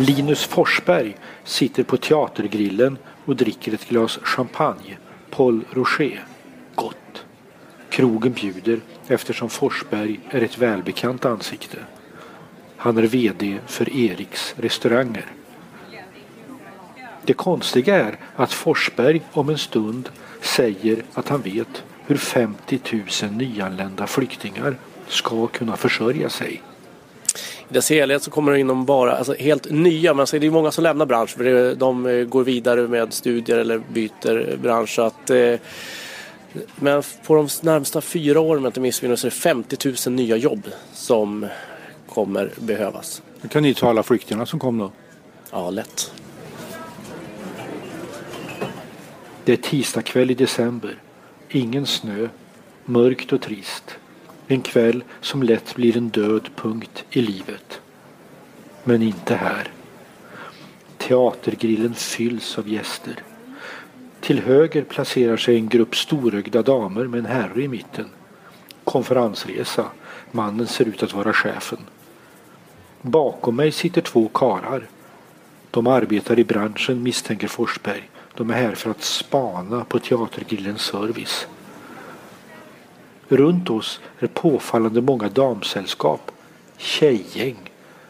Linus Forsberg sitter på teatergrillen och dricker ett glas champagne. Paul Rocher. Gott. Krogen bjuder eftersom Forsberg är ett välbekant ansikte. Han är VD för Eriks restauranger. Det konstiga är att Forsberg om en stund säger att han vet hur 50 000 nyanlända flyktingar ska kunna försörja sig. I dess helhet så kommer det inom bara alltså helt nya, men alltså det är många som lämnar branschen för de eh, går vidare med studier eller byter bransch. Så att, eh, men på de närmsta fyra åren, om jag inte missminner så är det 50 000 nya jobb som kommer behövas. kan ni ta alla flyktingarna som kom då? Ja, lätt. Det är tisdag kväll i december. Ingen snö. Mörkt och trist. En kväll som lätt blir en död punkt i livet. Men inte här. Teatergrillen fylls av gäster. Till höger placerar sig en grupp storögda damer med en herre i mitten. Konferensresa. Mannen ser ut att vara chefen. Bakom mig sitter två karar. De arbetar i branschen misstänker Forsberg. De är här för att spana på Teatergrillens service. Runt oss är påfallande många damsällskap, tjejgäng,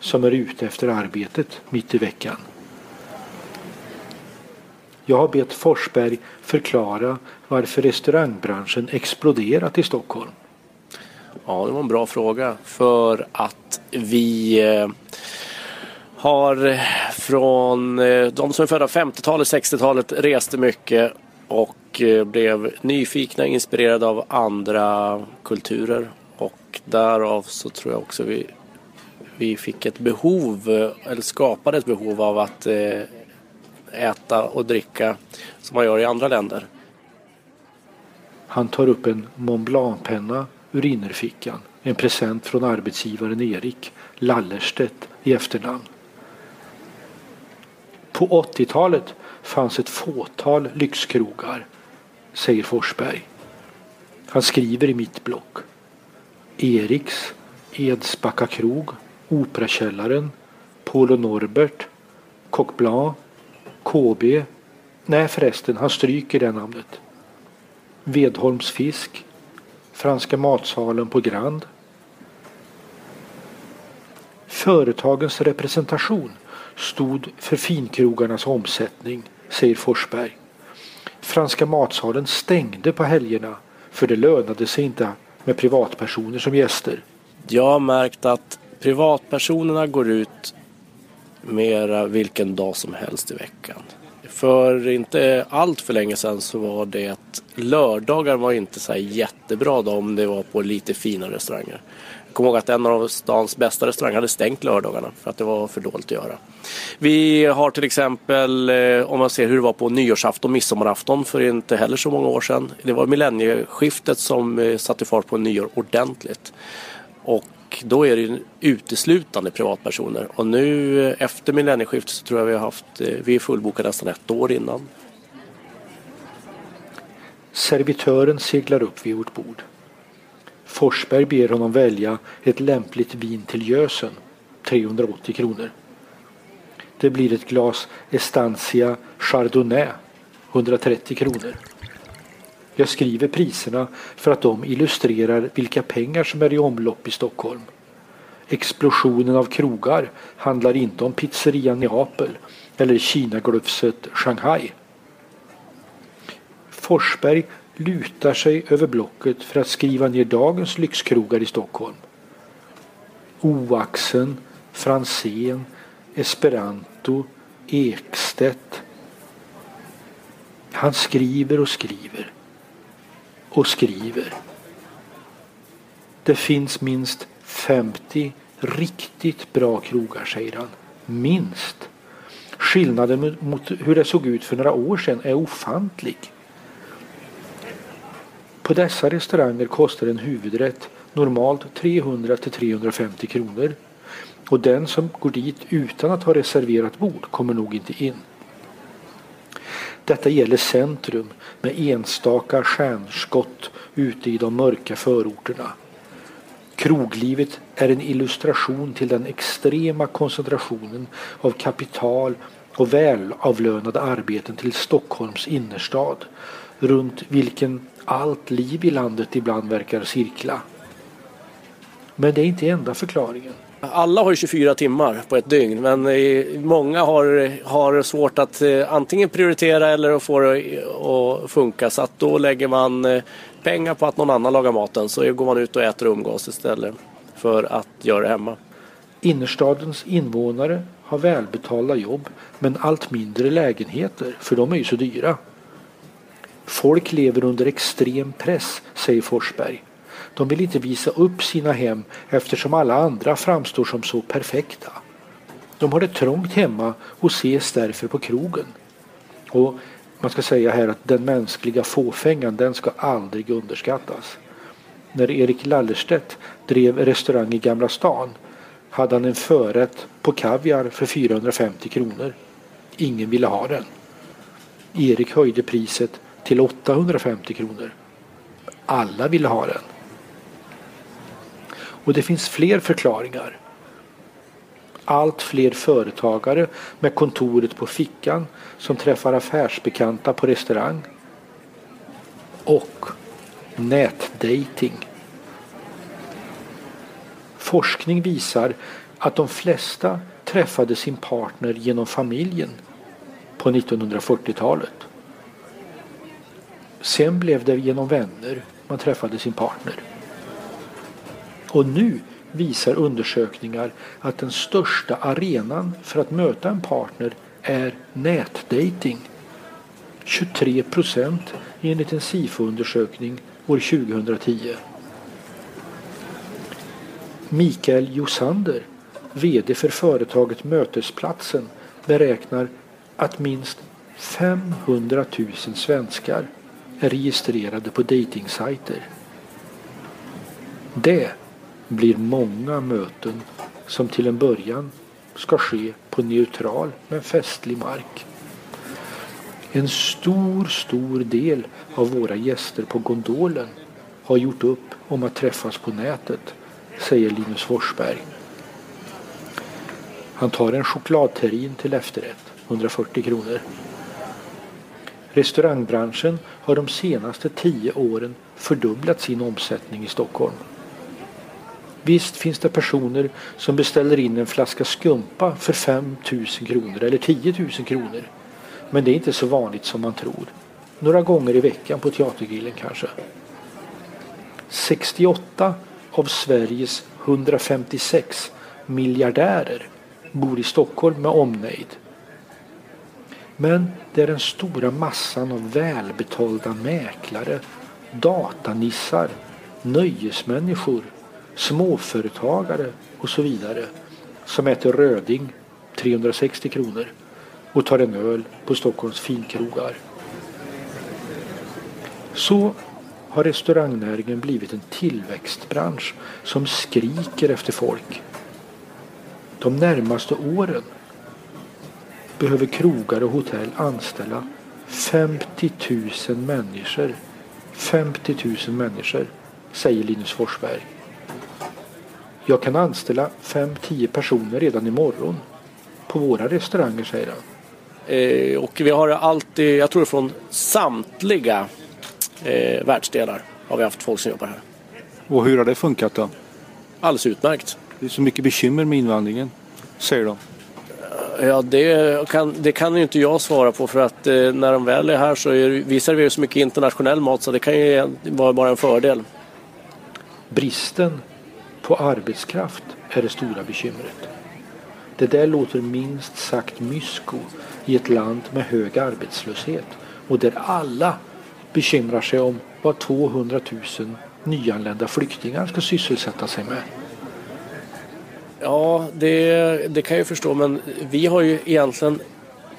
som är ute efter arbetet mitt i veckan. Jag har bett Forsberg förklara varför restaurangbranschen exploderat i Stockholm. Ja, det var en bra fråga. För att vi eh, har från eh, de som är födda 50-talet, 60-talet reste mycket och eh, blev nyfikna, inspirerade av andra kulturer. Och därav så tror jag också vi, vi fick ett behov, eh, eller skapade ett behov av att eh, äta och dricka som man gör i andra länder. Han tar upp en Mont Blanc-penna ur innerfickan. En present från arbetsgivaren Erik Lallerstedt i efternamn. På 80-talet fanns ett fåtal lyxkrogar, säger Forsberg. Han skriver i mitt block. Eriks, Edsbacka krog, Operakällaren, Paul och Norbert, Coq Blanc, KB. Nej förresten, han stryker det namnet. Vedholms fisk, Franska matsalen på Grand. Företagens representation stod för finkrogarnas omsättning, säger Forsberg. Franska matsalen stängde på helgerna för det lönade sig inte med privatpersoner som gäster. Jag har märkt att privatpersonerna går ut mera vilken dag som helst i veckan. För inte allt för länge sedan så var det att lördagar var inte så jättebra då om det var på lite fina restauranger. Jag kommer ihåg att en av stans bästa restauranger hade stängt lördagarna för att det var för dåligt att göra. Vi har till exempel, eh, om man ser hur det var på nyårsafton, midsommarafton för inte heller så många år sedan. Det var millennieskiftet som eh, satte fart på nyår ordentligt. Och då är det uteslutande privatpersoner. Och nu eh, efter millennieskiftet så tror jag vi har haft, vi är fullbokade nästan ett år innan. Servitören seglar upp vid vårt bord. Forsberg ber honom välja ett lämpligt vin till gösen, 380 kronor. Det blir ett glas Estancia Chardonnay, 130 kronor. Jag skriver priserna för att de illustrerar vilka pengar som är i omlopp i Stockholm. Explosionen av krogar handlar inte om pizzerian Neapel eller Kinaglufset Shanghai. Forsberg lutar sig över blocket för att skriva ner dagens lyxkrogar i Stockholm. Oaxen, Franzén, Esperanto, Ekstedt. Han skriver och skriver och skriver. Det finns minst 50 riktigt bra krogar, säger han. Minst. Skillnaden mot hur det såg ut för några år sedan är ofantlig. På dessa restauranger kostar en huvudrätt normalt 300-350 kronor. Och den som går dit utan att ha reserverat bord kommer nog inte in. Detta gäller centrum med enstaka stjärnskott ute i de mörka förorterna. Kroglivet är en illustration till den extrema koncentrationen av kapital och välavlönade arbeten till Stockholms innerstad runt vilken allt liv i landet ibland verkar cirkla. Men det är inte enda förklaringen. Alla har 24 timmar på ett dygn men många har, har svårt att eh, antingen prioritera eller att få det att funka så att då lägger man eh, pengar på att någon annan lagar maten så går man ut och äter och umgås istället för att göra det hemma. Innerstadens invånare har välbetalda jobb men allt mindre lägenheter för de är ju så dyra. Folk lever under extrem press, säger Forsberg. De vill inte visa upp sina hem eftersom alla andra framstår som så perfekta. De har det trångt hemma och ses därför på krogen. Och man ska säga här att den mänskliga fåfängan den ska aldrig underskattas. När Erik Lallerstedt drev restaurang i Gamla stan hade han en förrätt på kaviar för 450 kronor. Ingen ville ha den. Erik höjde priset till 850 kronor. Alla ville ha den. Och det finns fler förklaringar. Allt fler företagare med kontoret på fickan som träffar affärsbekanta på restaurang. Och nätdating. Forskning visar att de flesta träffade sin partner genom familjen på 1940-talet. Sen blev det genom vänner man träffade sin partner. Och nu visar undersökningar att den största arenan för att möta en partner är nätdating. 23 procent enligt en SIFO-undersökning år 2010. Mikael Josander, VD för företaget Mötesplatsen, beräknar att minst 500 000 svenskar är registrerade på dejtingsajter. Det blir många möten som till en början ska ske på neutral men festlig mark. En stor, stor del av våra gäster på gondolen har gjort upp om att träffas på nätet, säger Linus Forsberg. Han tar en chokladterrin till efterrätt, 140 kronor. Restaurangbranschen har de senaste tio åren fördubblat sin omsättning i Stockholm. Visst finns det personer som beställer in en flaska skumpa för 5 000 kronor eller 10 000 kronor. Men det är inte så vanligt som man tror. Några gånger i veckan på Teatergrillen kanske. 68 av Sveriges 156 miljardärer bor i Stockholm med omnejd. Men det är den stora massan av välbetalda mäklare, datanissar, nöjesmänniskor småföretagare och så vidare som äter röding 360 kronor och tar en öl på Stockholms finkrogar. Så har restaurangnäringen blivit en tillväxtbransch som skriker efter folk. De närmaste åren behöver krogar och hotell anställa 50 000 människor. 50 000 människor, säger Linus Forsberg. Jag kan anställa 5-10 personer redan imorgon på våra restauranger, säger han. Eh, och vi har alltid, jag tror från samtliga eh, världsdelar har vi haft folk som jobbar här. Och hur har det funkat då? Alldeles utmärkt. Det är så mycket bekymmer med invandringen, säger de. Ja, det kan, det kan ju inte jag svara på för att eh, när de väl är här så är, vi serverar så mycket internationell mat så det kan ju vara bara en fördel. Bristen på arbetskraft är det stora bekymret. Det där låter minst sagt mysko i ett land med hög arbetslöshet och där alla bekymrar sig om vad 200 000 nyanlända flyktingar ska sysselsätta sig med. Ja, det, det kan jag förstå men vi har ju egentligen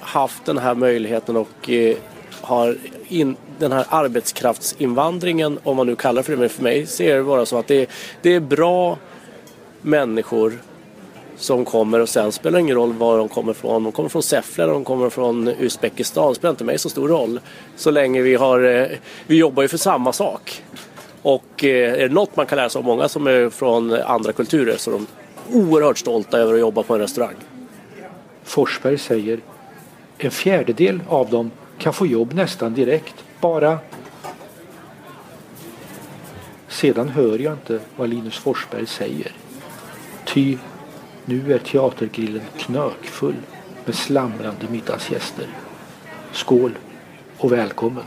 haft den här möjligheten och eh, har in, den här arbetskraftsinvandringen, om man nu kallar det för det, men för mig ser det bara så att det, det är bra människor som kommer och sen spelar det ingen roll var de kommer ifrån. De kommer från Säffle de kommer från Uzbekistan. Det spelar inte mig så stor roll. Så länge vi har, eh, vi jobbar ju för samma sak. Och eh, är det något man kan lära sig av många som är från andra kulturer så de oerhört stolta över att jobba på en restaurang. Forsberg säger en fjärdedel av dem kan få jobb nästan direkt. Bara sedan hör jag inte vad Linus Forsberg säger. Ty nu är teatergrillen knökfull med slamrande middagsgäster. Skål och välkommen!